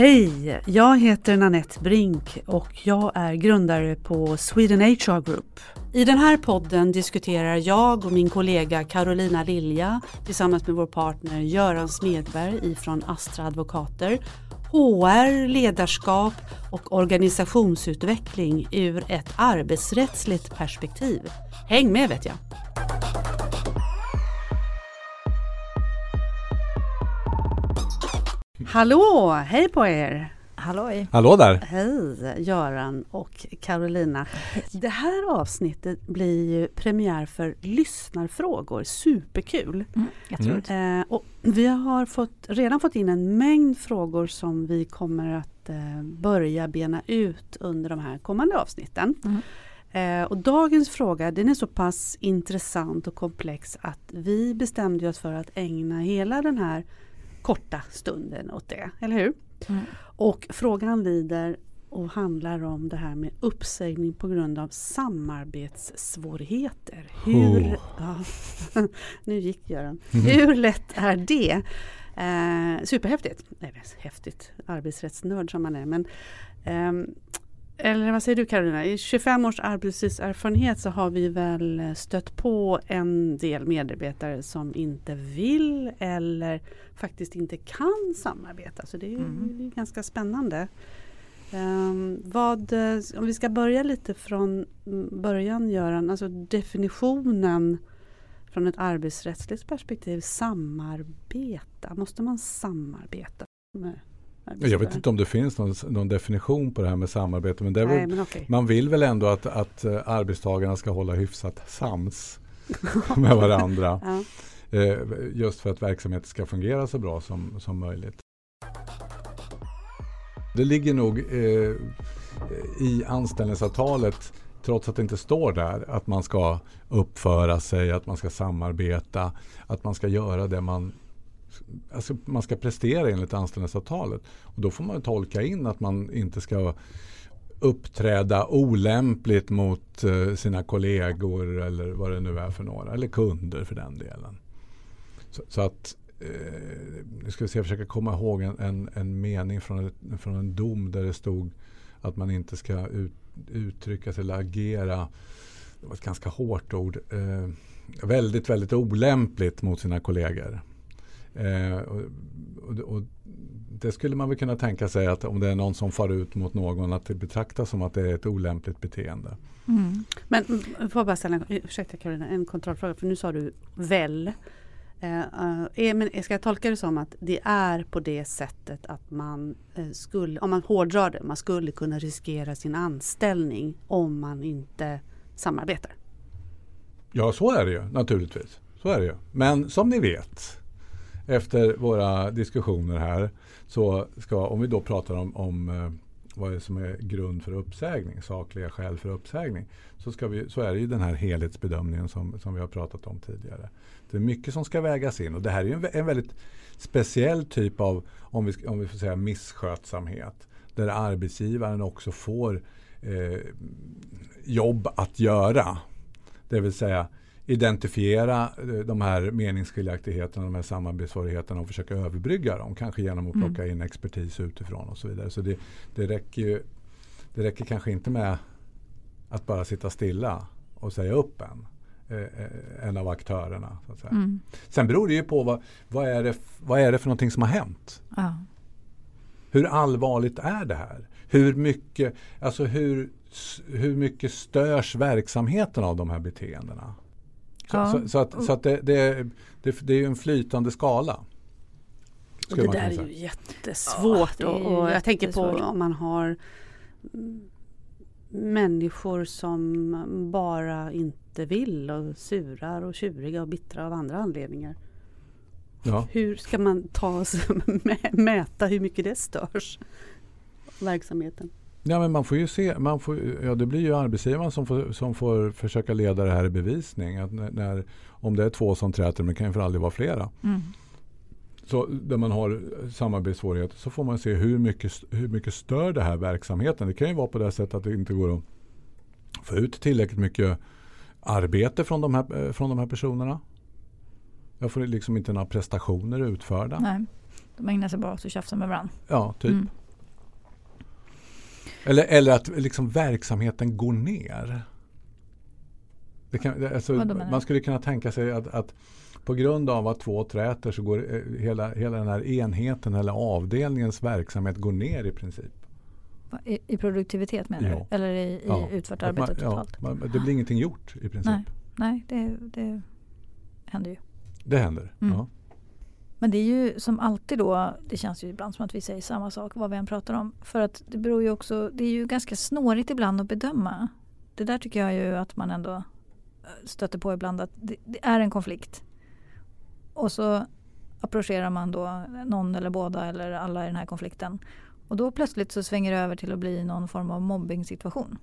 Hej! Jag heter Nanette Brink och jag är grundare på Sweden HR Group. I den här podden diskuterar jag och min kollega Carolina Lilja tillsammans med vår partner Göran Smedberg ifrån Astra Advokater HR, ledarskap och organisationsutveckling ur ett arbetsrättsligt perspektiv. Häng med vet jag! Hallå, hej på er! Halloj! Hallå där! Hej Göran och Carolina. Det här avsnittet blir ju premiär för lyssnarfrågor, superkul! Mm, jag tror Eh, och vi har fått, redan fått in en mängd frågor som vi kommer att eh, börja bena ut under de här kommande avsnitten. Mm. Eh, och dagens fråga den är så pass intressant och komplex att vi bestämde oss för att ägna hela den här korta stunden åt det, eller hur? Mm. Och frågan lyder och handlar om det här med uppsägning på grund av samarbetssvårigheter. Hur, ja, nu gick Göran. Hur lätt är det? Eh, superhäftigt. Nej, häftigt. Arbetsrättsnörd som man är. Men, ehm, eller vad säger du Carolina? I 25 års arbetslivserfarenhet så har vi väl stött på en del medarbetare som inte vill eller faktiskt inte kan samarbeta. Så det är Mm. det är ganska spännande. Ehm, vad, eh, om vi ska börja lite från början Göran, alltså definitionen från ett arbetsrättsligt perspektiv, samarbeta. Måste man samarbeta med Jag vet inte om det finns någon, någon definition på det här med samarbete. Men Nej, men okej. man vill väl ändå att, att eh, arbetstagarna ska hålla hyfsat sams med varandra. Ja. Eh, just för att verksamheten ska fungera så bra som, som möjligt. Det ligger nog eh, i anställningsavtalet, trots att det inte står där, att man ska uppföra sig, att man ska samarbeta, att man ska göra det man Alltså man ska prestera enligt anställningsavtalet. Och då får man tolka in att man inte ska uppträda olämpligt mot eh, sina kollegor eller vad det nu är för några. Eller kunder för den delen. Så, så att eh, nu ska vi se, jag försöka komma ihåg en, en, en mening från, ett, från en dom där det stod att man inte ska ut, uttrycka sig eller agera. Det var ett ganska hårt ord. Eh, väldigt, väldigt olämpligt mot sina kollegor. Eh, och, och, det skulle man väl kunna tänka sig att om det är någon som far ut mot någon att det betraktas som att det är ett olämpligt beteende. Mm. Men mm, får jag bara ställa ursäkta Carolina, en kontrollfråga, för nu sa du väl. Eh, eh, men ska jag tolka det som att det är på det sättet att man eh, skulle, om man hårdrar det, man skulle kunna riskera sin anställning om man inte samarbetar? Ja, så är det ju naturligtvis. Så är det ju. Men som ni vet efter våra diskussioner här så ska, om vi då pratar om, om eh, vad är som är grund för uppsägning, sakliga skäl för uppsägning, så, ska vi, så är det ju den här helhetsbedömningen som, som vi har pratat om tidigare. Det är mycket som ska vägas in och det här är ju en, en väldigt speciell typ av, om vi, om vi får säga misskötsamhet, där arbetsgivaren också får eh, jobb att göra. Det vill säga identifiera eh, de här meningsskiljaktigheterna, de här samarbetssvårigheterna och försöka överbrygga dem. Kanske genom att Mm. plocka in expertis utifrån och så vidare. Så det, det, räcker ju, det räcker kanske inte med att bara sitta stilla och säga upp en. eh, En av aktörerna. Så att säga. Mm. Sen beror det ju på vad, vad, är det, vad är det för någonting som har hänt. Ja. Hur allvarligt är det här? Hur mycket, alltså hur, hur mycket störs verksamheten av de här beteendena? Så, Ja. så, så att, så att det, det, det, det är ju en flytande skala. Och det där är ju jättesvårt. Ja, är och, och jag tänker på om man har människor som bara inte vill och surar och tjuriga och bittra av andra anledningar. Ja. Hur ska man ta mäta hur mycket det störs? Verksamheten. Ja, men man får ju se, man får, ja, det blir ju arbetsgivaren som får, som får försöka leda det här i bevisning. Att när, när, om det är två som träter, men det kan ju för aldrig vara flera. Mm. Så där man har samarbetssvårigheter så får man se hur mycket, hur mycket stör det här verksamheten. Det kan ju vara på det sättet att det inte går att få ut tillräckligt mycket arbete från de här, eh, från de här personerna. Jag får liksom inte några prestationer utförda. Nej, de ägnar sig bara åt att tjafsa med varandra. Ja, typ. Mm. Eller, eller att liksom verksamheten går ner. Kan, alltså, man skulle kunna tänka sig att, att på grund av att två träter så går eh, hela, hela den här enheten eller avdelningens verksamhet går ner i princip. I, i produktivitet menar ja. du? Eller i, i ja. utfört arbete man, totalt? Ja, man, det blir ingenting gjort i princip. Nej, nej det, det händer ju. Det händer, mm. ja. Men det är ju som alltid då, det känns ju ibland som att vi säger samma sak vad vi än pratar om. För att det beror ju också, det är ju ganska snårigt ibland att bedöma. Det där tycker jag ju att man ändå eh, stöter på ibland att det, det är en konflikt. Och så approcherar man då någon eller båda eller alla i den här konflikten. Och då plötsligt så svänger det över till att bli någon form av mobbing-situation.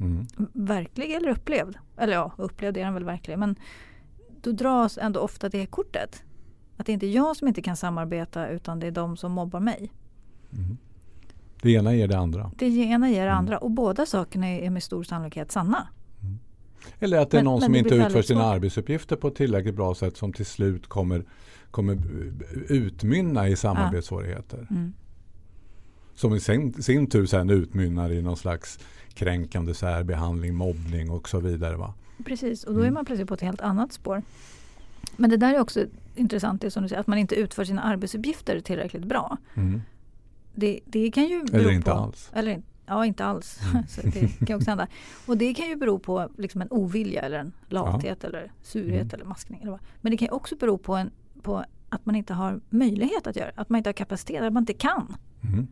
Mm. Verklig eller upplevd? Eller ja, upplevd är den väl verkligen. Men då dras ändå ofta det kortet. Att det inte är jag som inte kan samarbeta utan det är de som mobbar mig. Mm. Det ena ger det andra. Det ena ger det mm. andra och båda sakerna är med stor sannolikhet sanna. Mm. Eller att det är men, någon men som inte utför sina svårt. arbetsuppgifter på ett tillräckligt bra sätt som till slut kommer, kommer utmynna i samarbetssvårigheter. Mm. Som i sin, sin tur sen utmynnar i någon slags kränkande särbehandling, mobbning och så vidare. Va? Precis, och då är mm. man plötsligt på ett helt annat spår. Men det där är också intressant, det som du säger, att man inte utför sina arbetsuppgifter tillräckligt bra. Mm. Det, det kan ju bero Eller inte på, alls. Eller, ja, inte alls. Mm. så det kan också hända. Och det kan ju bero på liksom en ovilja eller en lathet ja. eller surhet mm. eller maskning. Eller vad. Men det kan också bero på, en, på att man inte har möjlighet att göra Att man inte har kapacitet, att man inte kan. Mm.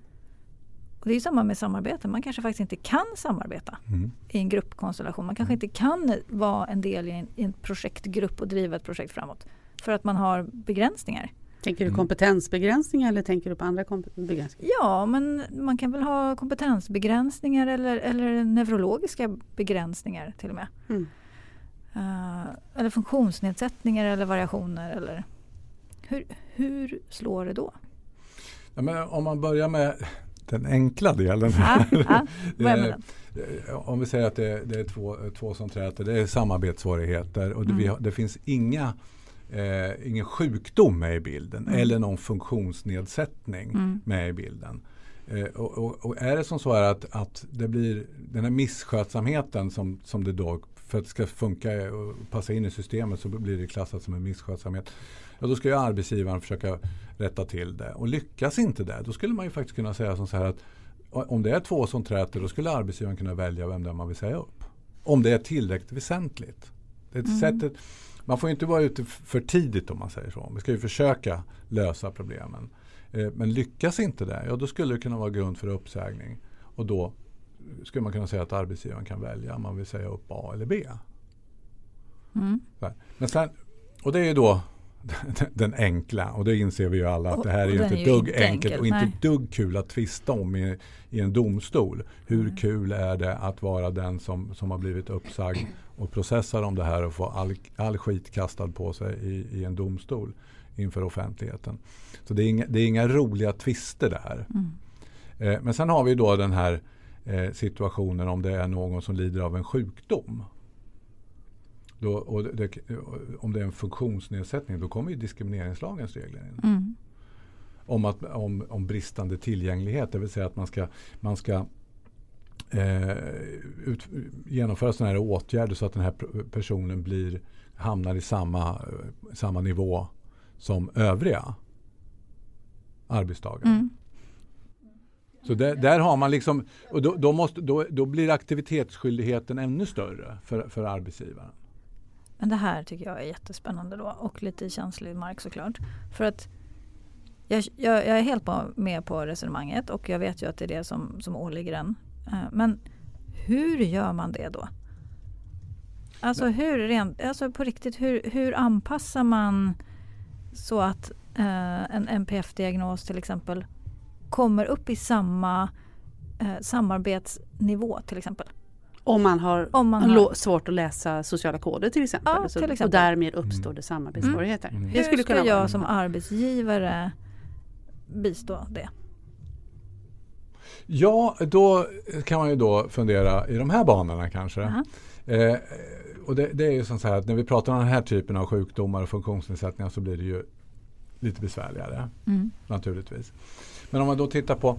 Och det är samma med samarbete. Man kanske faktiskt inte kan samarbeta mm. i en gruppkonstellation. Man kanske mm. inte kan vara en del i en, i en projektgrupp och driva ett projekt framåt. För att man har begränsningar. Tänker du mm. kompetensbegränsningar eller tänker du på andra begränsningar? Ja, men man kan väl ha kompetensbegränsningar eller, eller neurologiska begränsningar till och med. Mm. Uh, eller funktionsnedsättningar eller variationer. Eller hur, hur slår det då? Ja, men om man börjar med den enkla delen. Ja, ja. om vi säger att det, det, är två, två som träter, det är samarbetssvårigheter och det, mm. vi, det finns inga eh, ingen sjukdom med i bilden mm. eller någon funktionsnedsättning mm. med i bilden. Eh, och, och, och, är det som så att, att det blir den här misskötsamheten som, som det då för att det ska funka och passa in i systemet så blir det klassat som en misskötsamhet. Ja, då ska ju arbetsgivaren försöka rätta till det. Och lyckas inte det, då skulle man ju faktiskt kunna säga som så här att om det är två som träter, då skulle arbetsgivaren kunna välja vem det är man vill säga upp. Om det är tillräckligt väsentligt. Det är mm. sättet, man får inte vara ute för tidigt om man säger så. Vi ska ju försöka lösa problemen. Eh, men lyckas inte det, ja då skulle det kunna vara grund för uppsägning. Och då skulle man kunna säga att arbetsgivaren kan välja om man vill säga upp A eller B. Mm. Men sen, och det är ju då den enkla och det inser vi ju alla att det här är ju inte ett dugg enkelt enkel, och inte ett dugg kul att tvista om i, i en domstol. Hur mm. kul är det att vara den som, som har blivit uppsagd och processar om det här och få all, all skit kastad på sig i, i en domstol inför offentligheten. Så det är inga, det är inga roliga tvister där. Mm. Eh, men sen har vi då den här eh, situationen om det är någon som lider av en sjukdom. Då, och det, om det är en funktionsnedsättning då kommer ju diskrimineringslagens regler in. Mm. Om, att, om, om bristande tillgänglighet, det vill säga att man ska, man ska eh, ut, genomföra sådana här åtgärder så att den här personen blir, hamnar i samma, samma nivå som övriga arbetstagare. Mm. Så där, där, har man liksom, och då, då, måste, då, då blir aktivitetsskyldigheten ännu större för, för arbetsgivaren. Men det här tycker jag är jättespännande då och lite känslig mark såklart. För att jag, jag, jag är helt på, med på resonemanget och jag vet ju att det är det som, som åligger en. Eh, men hur gör man det då? Alltså, hur, rent, alltså på riktigt, hur, hur anpassar man så att eh, en NPF-diagnos till exempel kommer upp i samma eh, samarbetsnivå till exempel? Om man har, Om man har svårt att läsa sociala koder till exempel. Ja, till exempel. Och därmed uppstår det samarbetssvårigheter. Mm. Mm. Det skulle Hur ska kunna jag vara. som arbetsgivare bistå det? Ja, då kan man ju då fundera i de här banorna kanske. Uh -huh. eh, och det, det, är ju som så här att när vi pratar om den här typen av sjukdomar och funktionsnedsättningar så blir det ju lite besvärligare. Mm. Naturligtvis. Men om man då tittar på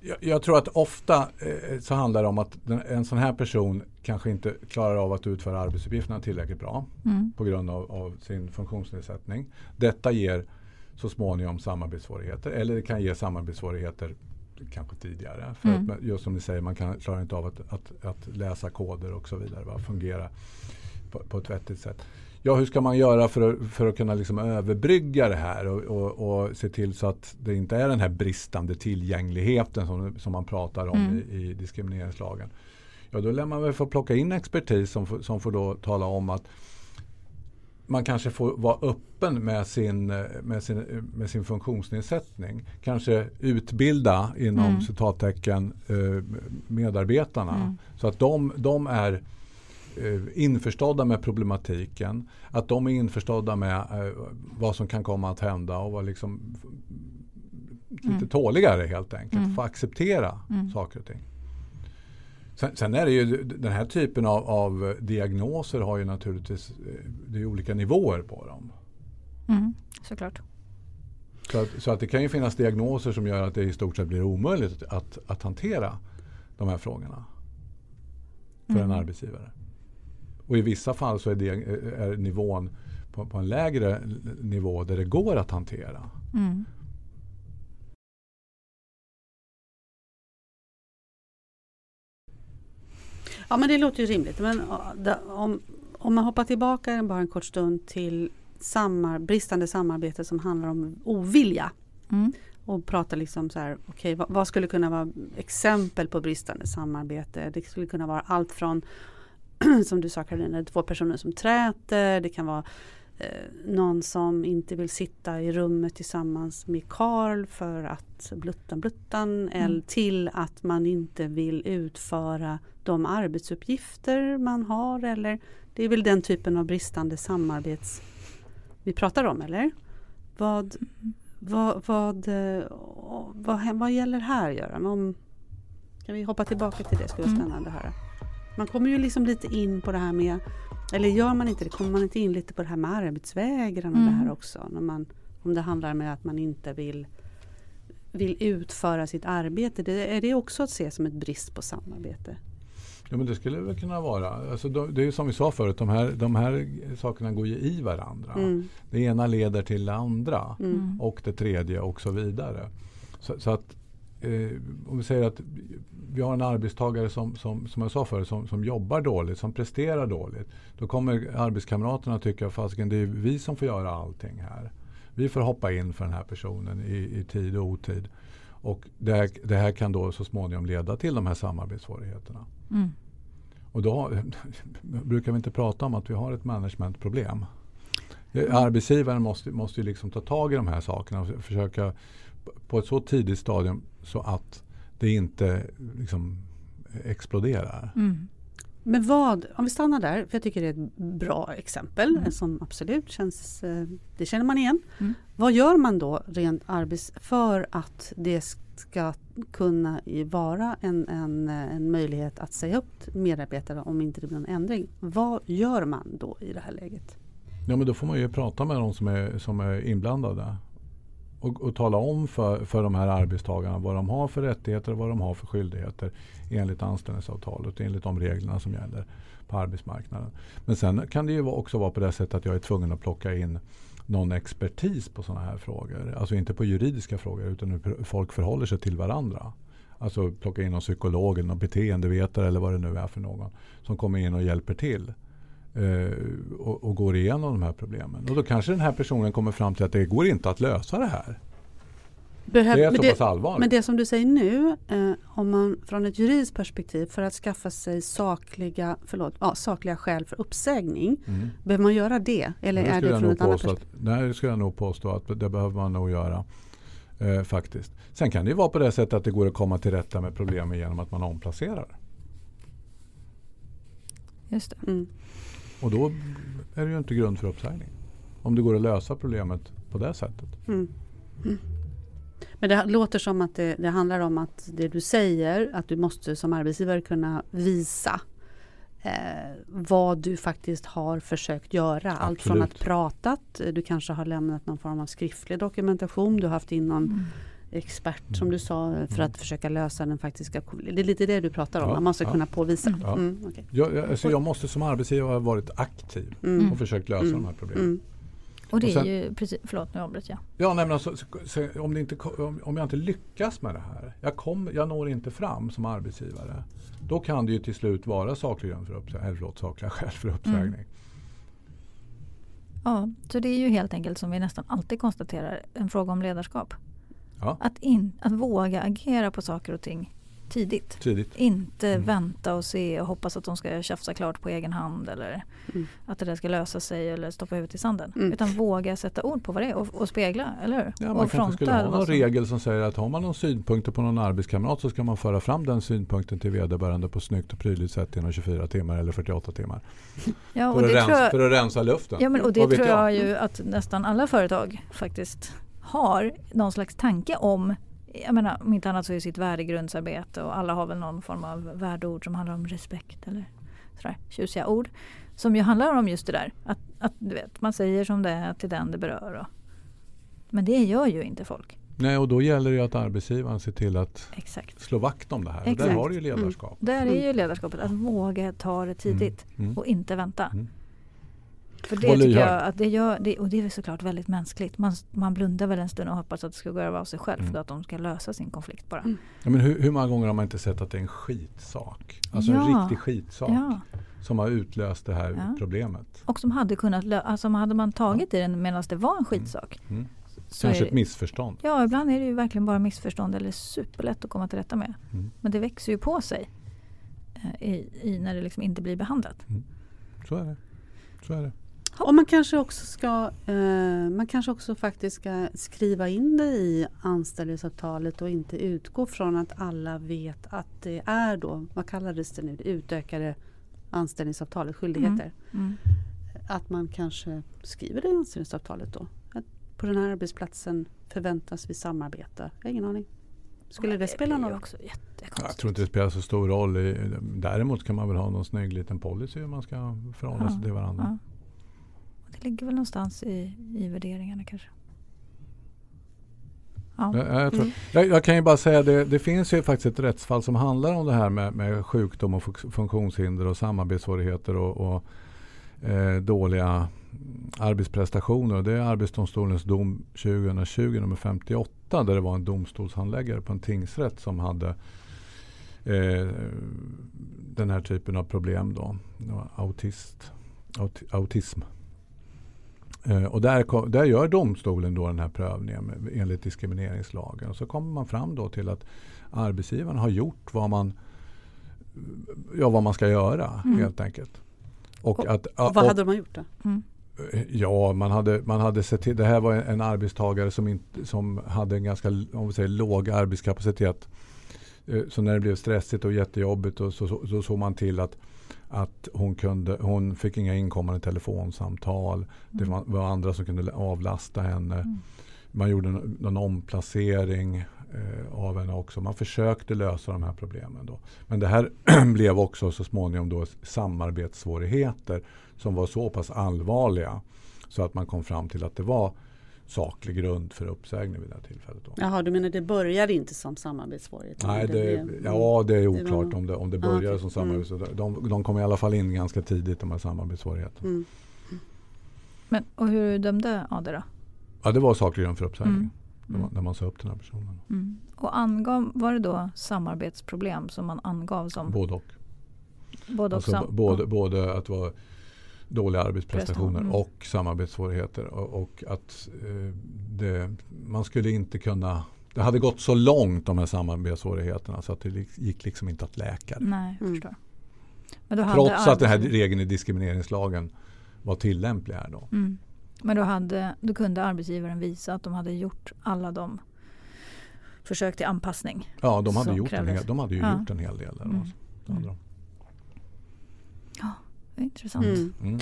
Jag, jag tror att ofta eh, så handlar det om att den, en sån här person kanske inte klarar av att utföra arbetsuppgifterna tillräckligt bra Mm. på grund av, av sin funktionsnedsättning. Detta ger så småningom samarbetssvårigheter eller det kan ge samarbetssvårigheter kanske tidigare. För Mm. att, just som ni säger, man kan, klarar inte av att, att, att läsa koder och så vidare. Va? Fungera på, på ett vettigt sätt. Ja, hur ska man göra för att, för att kunna liksom överbrygga det här och, och, och se till så att det inte är den här bristande tillgängligheten som, som man pratar om Mm. i, i diskrimineringslagen. Ja, då lär man väl få plocka in expertis som, som får då tala om att man kanske får vara öppen med sin, med sin, med sin funktionsnedsättning. Kanske utbilda inom Mm. citattecken eh, medarbetarna. Mm. Så att de, de är införstådda med problematiken. Att de är införstådda med eh, vad som kan komma att hända och vara liksom lite Mm. tåligare helt enkelt. Mm. Få acceptera Mm. saker och ting. Sen, sen är det ju den här typen av, av diagnoser har ju naturligtvis eh, det är olika nivåer på dem. Mm. Såklart. Så att, så att det kan ju finnas diagnoser som gör att det i stort sett blir omöjligt att, att hantera de här frågorna för en Mm. arbetsgivare. Och i vissa fall så är, det, är nivån på, på en lägre nivå där det går att hantera. Mm. Ja men det låter ju rimligt. Men om, om man hoppar tillbaka bara en kort stund till samar, bristande samarbete som handlar om ovilja. Mm. Och pratar liksom så här, okej vad, vad skulle kunna vara exempel på bristande samarbete? Det skulle kunna vara allt från, som du sa Karolina, två personer som träter. Det kan vara eh, någon som inte vill sitta i rummet tillsammans med Karl för att bluttan bluttan. Eller till att man inte vill utföra de arbetsuppgifter man har. Eller det är väl den typen av bristande samarbets vi pratar om, eller? Vad, vad, vad, eh, vad, vad gäller här Göran? Om, kan vi hoppa tillbaka till det? skulle vara Mm. spännande att höra. Man kommer ju liksom lite in på det här med, eller gör man inte det, kommer man inte in lite på det här med arbetsvägran och Mm. det här också? När man, om det handlar med att man inte vill, vill utföra sitt arbete. Det, är det också att se som ett brist på samarbete? Ja, men det skulle det väl kunna vara. Alltså, de, det är ju som vi sa förut, de här, de här sakerna går ju i varandra. Mm. Det ena leder till det andra Mm. och det tredje och så vidare. Så, så att eh, om vi säger att vi har en arbetstagare som, som, som jag sa förut, som, som jobbar dåligt, som presterar dåligt. Då kommer arbetskamraterna tycka, fasiken det är vi som får göra allting här. Vi får hoppa in för den här personen i, i tid och otid. Och det här, det här kan då så småningom leda till de här samarbetssvårigheterna. Mm. Och då brukar vi inte prata om att vi har ett managementproblem. Arbetsgivaren måste, måste ju liksom ta tag i de här sakerna och försöka på ett så tidigt stadium så att det inte liksom exploderar. Mm. Men vad, om vi stannar där, för jag tycker det är ett bra exempel Mm. som absolut känns, eh, det känner man igen. Mm. Vad gör man då rent arbets för att det ska kunna vara en, en, en möjlighet att säga upp medarbetare om inte det blir någon ändring? Vad gör man då i det här läget? Ja, men då får man ju prata med de som är, som är inblandade. Och, och tala om för, för de här arbetstagarna vad de har för rättigheter och vad de har för skyldigheter enligt anställningsavtalet och enligt de reglerna som gäller på arbetsmarknaden. Men sen kan det ju också vara på det sättet att jag är tvungen att plocka in någon expertis på sådana här frågor. Alltså inte på juridiska frågor utan hur folk förhåller sig till varandra. Alltså plocka in någon psykolog eller någon beteendevetare eller vad det nu är för någon. Som kommer in och hjälper till eh, och, och går igenom de här problemen. Och då kanske den här personen kommer fram till att det går inte att lösa det här. Behöv, Det är men, så pass det, allvarligt. men det som du säger nu, eh, om man från ett juridiskt perspektiv för att skaffa sig sakliga, förlåt, ja, sakliga skäl för uppsägning, Mm. behöver man göra det? Eller det är det från ett annat perspektiv? att, Nej, det skulle jag nog påstå att det behöver man nog göra. Eh, faktiskt. Sen kan det ju vara på det sättet att det går att komma till rätta med problemen genom att man omplacerar. Just det. Mm. Och då är det ju inte grund för uppsägning. Om det går att lösa problemet på det sättet. Mm. Mm. Men det låter som att det, det handlar om att det du säger, att du måste som arbetsgivare kunna visa eh, vad du faktiskt har försökt göra. Allt från Absolut. att pratat, du kanske har lämnat någon form av skriftlig dokumentation, du har haft in någon Mm. Expert Mm. som du sa för Mm. att försöka lösa den faktiska Det är lite det du pratar om, Ja, man måste ja. kunna påvisa. Mm. Ja. Mm, okej. Jag, alltså jag måste som arbetsgivare ha varit aktiv Mm. och försökt lösa Mm. de här problemen. Mm. Och det Och sen- är ju precis, förlåt nu avbröt jag. Ja, nej, men alltså, så, så, om, det inte, om, om jag inte lyckas med det här, jag, kom, jag når inte fram som arbetsgivare. Då kan det ju till slut vara saklig grund för uppsägning, eller förlåt, sakliga skäl för uppsägning. Mm. Ja, så det är ju helt enkelt som vi nästan alltid konstaterar en fråga om ledarskap. Ja, Att, in, att våga agera på saker och ting tidigt. tidigt. Inte Mm. vänta och se och hoppas att de ska tjafsa klart på egen hand eller Mm. att det där ska lösa sig eller stoppa huvudet i sanden. Mm. Utan våga sätta ord på vad det är och, och spegla, eller hur? Ja, man och kanske skulle ha någon som- regel som säger att har man någon synpunkter på någon arbetskamrat så ska man föra fram den synpunkten till vederbörande på snyggt och prydligt sätt inom 24 timmar eller 48 timmar. Ja, och För, att, det rensa, jag, för att rensa luften. Ja men och det tror jag ju att nästan alla företag faktiskt har någon slags tanke om. Jag menar om inte annat så är sitt värdegrundsarbete och alla har väl någon form av värdeord som handlar om respekt eller sådär tjusiga ord. Som ju handlar om just det där att, att du vet, man säger som det är till den det berör. Och, men det gör ju inte folk. Nej, och då gäller det ju att arbetsgivaren ser till att Exakt. slå vakt om det här. Och där Exakt. har du ju ledarskap. Där är ju ledarskapet att våga ta det tidigt Mm. Mm. och inte vänta. Mm. För det Och tycker jag att det gör, det, och det är såklart väldigt mänskligt. Man, man blundar väl en stund och hoppas att det ska gå över av sig själv Mm. för att de ska lösa sin konflikt bara. Mm. Ja, men hur, hur många gånger har man inte sett att det är en skitsak? Alltså en Ja. riktig skitsak Ja, som har utlöst det här Ja. problemet. och som hade kunnat, alltså hade man tagit i den medan det var en skitsak. Mm. Kanske ett missförstånd. ja, ibland är det ju verkligen bara missförstånd eller superlätt att komma till rätta med. Mm. Men det växer ju på sig eh, i, i när det liksom inte blir behandlat. Så är det. Så är det. Och man kanske också ska eh, man kanske också faktiskt ska skriva in det i anställningsavtalet och inte utgå från att alla vet att det är då, vad kallades det nu, det utökade anställningsavtalet, skyldigheter. Mm. Att man kanske skriver det i anställningsavtalet då. Att på den här arbetsplatsen förväntas vi samarbeta. Jag har ingen aning. Skulle det spela någon roll? Jag tror inte det spelar så stor roll. Däremot kan man väl ha någon snygg liten policy hur man ska förhålla sig till varandra. Ja. Det ligger väl någonstans i, i värderingarna kanske. Ja. Jag, tror, Mm. jag, jag kan ju bara säga det, det finns ju faktiskt ett rättsfall som handlar om det här med, med sjukdom och funk- funktionshinder och samarbetssvårigheter och, och eh, dåliga arbetsprestationer. Det är Arbetsdomstolens dom 2020 nummer 58 där det var en domstolshandläggare på en tingsrätt som hade eh, den här typen av problem. Då. Autist, aut, autism. Eh, Och där, kom- där gör domstolen då den här prövningen enligt diskrimineringslagen. Och så kommer man fram då till att arbetsgivaren har gjort vad man, ja, vad man ska göra Mm. helt enkelt. Och Och- att, Vad och- hade man gjort då? Mm. Ja, man hade, man hade sett till, det här var en, en arbetstagare som, inte, som hade en ganska om vi säger, låg arbetskapacitet. Eh, Så när det blev stressigt och jättejobbigt och så, så, så såg man till att, att hon, kunde, hon fick inga inkommande telefonsamtal. Det Mm. var, var andra som kunde avlasta henne. Mm. Man gjorde en, någon omplacering eh, av henne också. Man försökte lösa de här problemen. Då. Men det här blev också så småningom då samarbetssvårigheter som var så pass allvarliga så att man kom fram till att det var saklig grund för uppsägning vid det här tillfället. Då. Jaha, du menar det började inte som samarbetssvårighet? Nej, det, blev- ja, det är det oklart var- om det, om det Ja, började okej. som samarbetssvårigheter. De, de kom i alla fall in ganska tidigt de här samarbetssvårigheterna. Mm. Men, och hur dömde AD då? Ja, det var saklig grund för uppsägning. Mm. När, man, när man sa upp den här personen. Mm. Och angav, var det då samarbetsproblem som man angav som Både och. både och Alltså, sam- både, både att det var dåliga arbetsprestationer Mm. och samarbetssvårigheter. Och, och att eh, det, man skulle inte kunna... Det hade gått så långt de här samarbetssvårigheterna så att det gick- liksom inte att läka det. Nej, jag Mm. förstår. Men då hade Trots att den här regeln i diskrimineringslagen var tillämplig här då. Mm. Men då, hade, då kunde arbetsgivaren visa att de hade gjort alla de försök till anpassning. Ja, de hade, gjort en krävdes. hel, de hade ju Ja. gjort en hel del. Där, Mm. Det hade de. Intressant. Mm. Mm.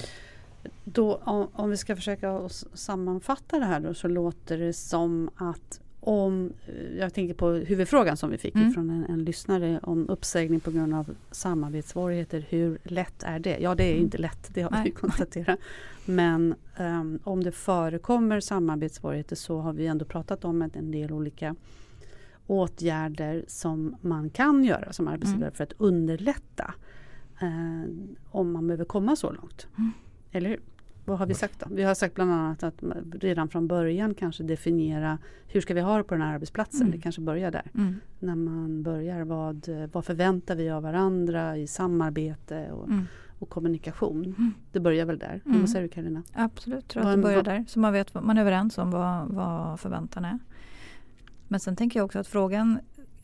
Då, om, om vi ska försöka sammanfatta det här då så låter det som att om, eh, jag tänker på huvudfrågan som vi fick Mm. från en, en lyssnare om uppsägning på grund av samarbetssvårigheter. Hur lätt är det? Ja det är Mm. inte lätt, det har Nej. vi konstaterat. Men ehm, om det förekommer samarbetssvårigheter så har vi ändå pratat om en, en del olika åtgärder som man kan göra som arbetsgivare Mm. för att underlätta eh, om man behöver komma så långt. Mm. Eller hur? Vad har vi sagt då? Vi har sagt bland annat att redan från början kanske definiera hur ska vi ha det på den här arbetsplatsen? Mm. Det kanske börjar där. Mm. När man börjar, vad, vad förväntar vi av varandra i samarbete och, Mm. och kommunikation? Mm. Det börjar väl där. Mm. Vad säger du Karolina? Absolut, tror att det börjar där. Så man vet man är överens om vad, vad förväntan är. Men sen tänker jag också att frågan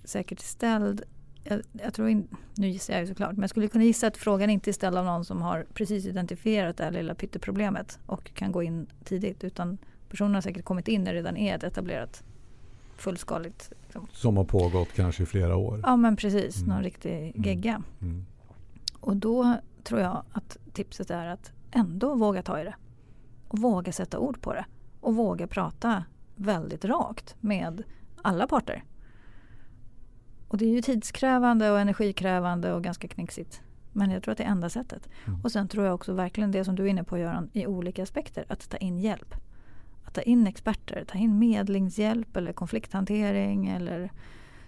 säkert är ställd jag, jag tror in, nu gissar jag ju såklart, men jag skulle kunna gissa att frågan inte är ställd av någon som har precis identifierat det här lilla pytteproblemet och kan gå in tidigt. Utan personen har säkert kommit in när det redan är ett etablerat fullskaligt. Liksom. Som har pågått kanske i flera år. Ja men precis, Mm. någon riktig gegga. Mm. Och då tror jag att tipset är att ändå våga ta i det. Och våga sätta ord på det. Och våga prata väldigt rakt med alla parter. Och det är ju tidskrävande och energikrävande och ganska knixigt. Men jag tror att det är enda sättet. Mm. Och sen tror jag också verkligen det som du är inne på Göran i olika aspekter. Att ta in hjälp. Att ta in experter, ta in medlingshjälp eller konflikthantering eller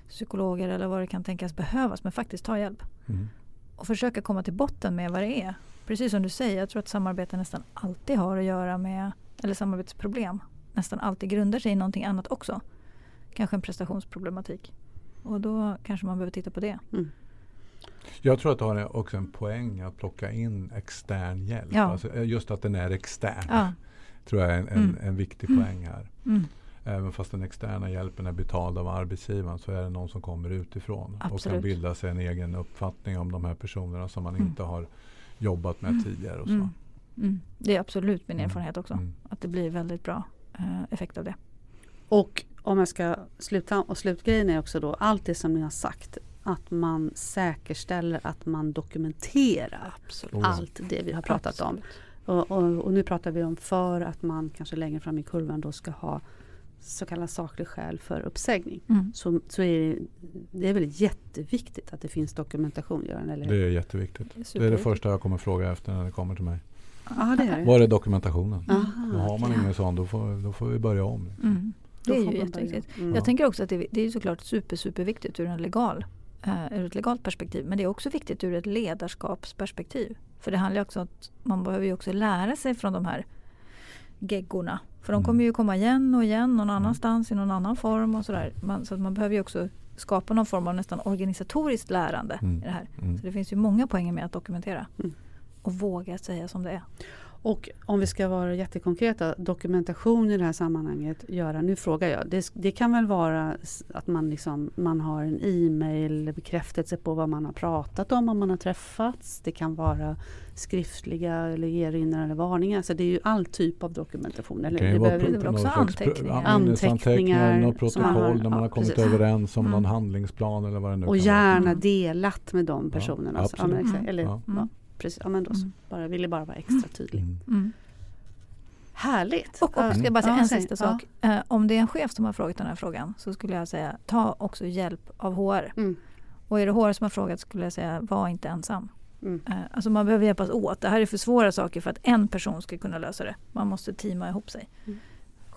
psykologer eller vad det kan tänkas behövas. Men faktiskt ta hjälp Mm. och försöka komma till botten med vad det är. Precis som du säger, jag tror att samarbete nästan alltid har att göra med, eller samarbetsproblem, nästan alltid grundar sig i någonting annat också. Kanske en prestationsproblematik. Och då kanske man behöver titta på det. Jag tror att det har också en poäng att plocka in extern hjälp. Ja. Alltså, eh, just att den är extern. Ja. Tror jag är en, en, Mm. en viktig Mm. poäng här. Mm. Även fast den externa hjälpen är betald av arbetsgivaren så är det någon som kommer utifrån och kan Absolut. bilda sig en egen uppfattning om de här personerna som man Mm. inte har jobbat med Mm. tidigare. Och så. Mm. Mm. Det är absolut min Mm. erfarenhet också. Mm. Att det blir väldigt bra eh, effekt av det. Och om jag ska sluta och slutgrejen är också då allt det som ni har sagt. Att man säkerställer att man dokumenterar Absolut. Ja. allt det vi har pratat om. Absolut. Och, och, och nu pratar vi om för att man kanske längre fram i kurvan då ska ha så kallad saklig skäl för uppsägning. Mm. Så, så är det, det är väl jätteviktigt att det finns dokumentation, Göran? Eller? Det är jätteviktigt. Det är Det är det första jag kommer fråga efter när det kommer till mig. Ja, det är det. Var är dokumentationen? Aha, har man okej. ingen sån då får, då får vi börja om. Mm. Det är ju jätteviktigt. Mm. Jag tänker också att det, det är såklart super, superviktigt ur, en legal, eh, ur ett legalt perspektiv. Men det är också viktigt ur ett ledarskapsperspektiv. För det handlar ju också om att man behöver ju också lära sig från de här geggorna. För de Mm. kommer ju komma igen och igen någon annanstans i någon annan form och sådär. Man, så att man behöver ju också skapa någon form av nästan organisatoriskt lärande Mm. i det här. Mm. Så det finns ju många poänger med att dokumentera. Mm. Och våga säga som det är. Och om vi ska vara jättekonkreta, dokumentation i det här sammanhanget, göra, nu frågar jag, det, det kan väl vara att man, liksom, man har en e-mail, bekräftelse på vad man har pratat om, om man har träffats. Det kan vara skriftliga eller erinringar eller varningar. Så det är ju all typ av dokumentation. Eller, Det kan ju det vara behöver också anteckningar. ja, Anteckningar något protokoll har- när man ja, har kommit precis. överens om Mm. någon handlingsplan eller vad det nu och kan vara. gärna Mm. delat med de Ja, personerna. Ja, absolut. exakt. eller, Ja. ja, precis. Ja, men då så. Mm. Bara, ville bara vara extra tydlig. Mm. Mm. Härligt! Och, och ska jag bara säga en sista sak. Eh, om det är en chef som har frågat den här frågan så skulle jag säga ta också hjälp av HR. Mm. Och är det HR som har frågat skulle jag säga var inte ensam. Mm. Eh, alltså man behöver hjälpas åt. Det här är för svåra saker för att en person ska kunna lösa det. Man måste teama ihop sig. Mm.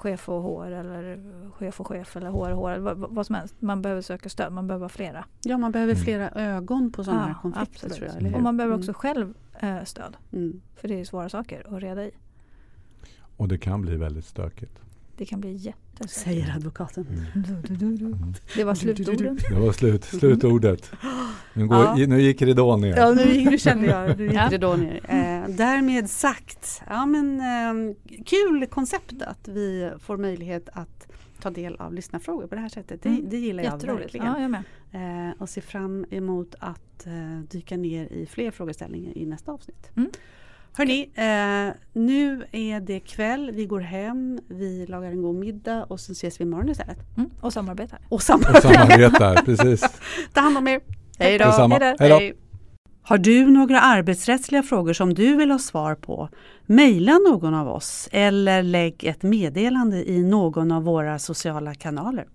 Chef och HR eller chef och chef eller HR och HR. Vad, vad som helst. Man behöver söka stöd. Man behöver vara flera. Ja, man behöver Mm. flera ögon på sådana Ja, här konflikter absolut. tror jag. Och man behöver också Mm. själv eh, stöd. Mm. För det är svåra saker att reda i. Och det kan bli väldigt stökigt. Det kan bli jättesvårt. Säger advokaten. Mm. Det var slutorden. Det var slut, slutordet. Nu, går, Ja. nu gick ridån ner. Ja, nu, nu kände jag, nu gick då ner. Eh, därmed sagt, ja men eh, kul koncept att vi får möjlighet att ta del av lyssnarfrågor på det här sättet. Det, Mm. det gillar jag verkligen. Ja, jag med. Eh, och ser fram emot att eh, dyka ner i fler frågeställningar i nästa avsnitt. Mm. Hörni, eh, nu är det kväll, vi går hem, vi lagar en god middag och sen ses vi imorgon istället. Mm. Och samarbetar. Och Och samarbetar. samarbetar, precis. Ta hand om er. Då. Hej då. Har du några arbetsrättsliga frågor som du vill ha svar på? Mejla någon av oss eller lägg ett meddelande i någon av våra sociala kanaler.